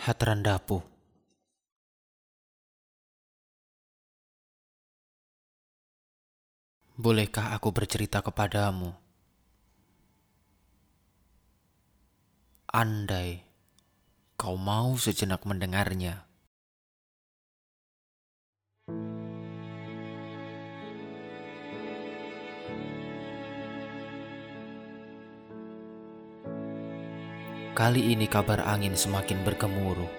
Hatrandapu Bolehkah aku bercerita kepadamu? Andai kau mau sejenak mendengarnya. Kali ini kabar angin semakin bergemuruh.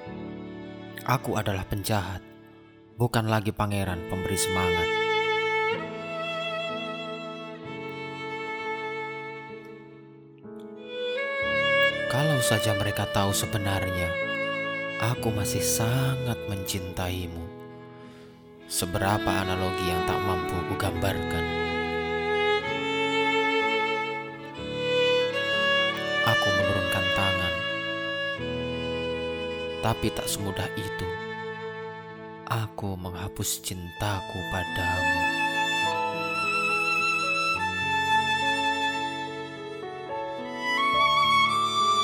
Aku adalah penjahat, bukan lagi pangeran pemberi semangat. Kalau saja mereka tahu sebenarnya, aku masih sangat mencintaimu. Seberapa analogi yang tak mampu kugambarkan. Tapi tak semudah itu. Aku menghapus cintaku padamu.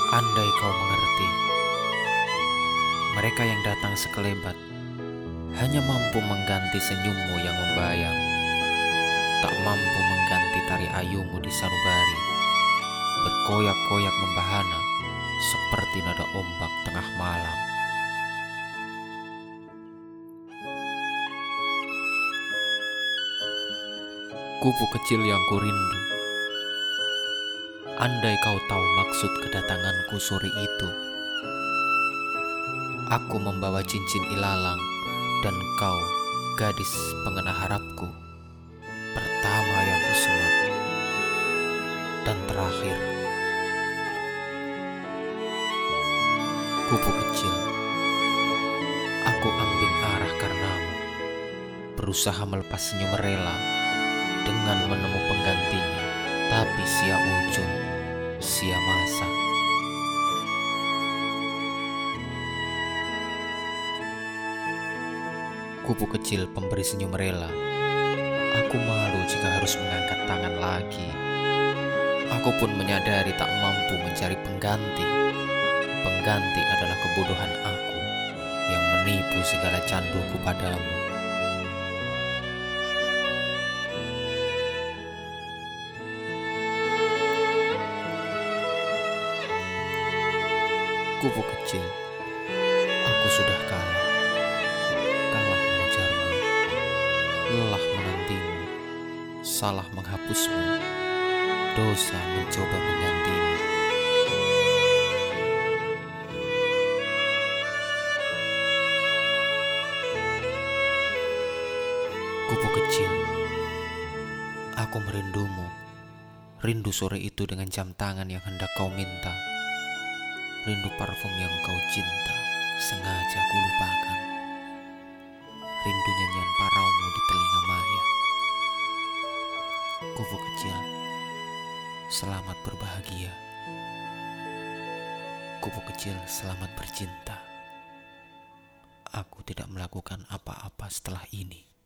Andai kau mengerti, mereka yang datang sekelebat hanya mampu mengganti senyummu yang membayang, tak mampu mengganti tari ayumu di sanubari berkoyak-koyak membahana seperti nada ombak tengah malam. Kupu kecil yang kurindu. Andai kau tahu maksud kedatanganku sore itu. Aku membawa cincin ilalang dan kau gadis pengena harapku. Kupu kecil, aku ambing arah karenamu, berusaha melepas senyum rela dengan menemu penggantinya, tapi sia ujung, sia masa. Kupu kecil pemberi senyum rela, aku malu jika harus mengangkat tangan lagi. Aku pun menyadari tak mampu mencari pengganti. Pengganti adalah kebodohan aku yang menipu segala canduku padamu. Kupu kecil, aku sudah kalah. Kalah mengejarmu, lelah menantimu, salah menghapusmu dosa mencoba menggantimu. Aku merindumu. Rindu sore itu dengan jam tangan yang hendak kau minta. Rindu parfum yang kau cinta, sengaja ku lupakan. Rindu nyanyian paraumu di telinga Maya. Kupu kecil, Selamat berbahagia. Kupu kecil selamat bercinta. Aku tidak melakukan apa-apa setelah ini.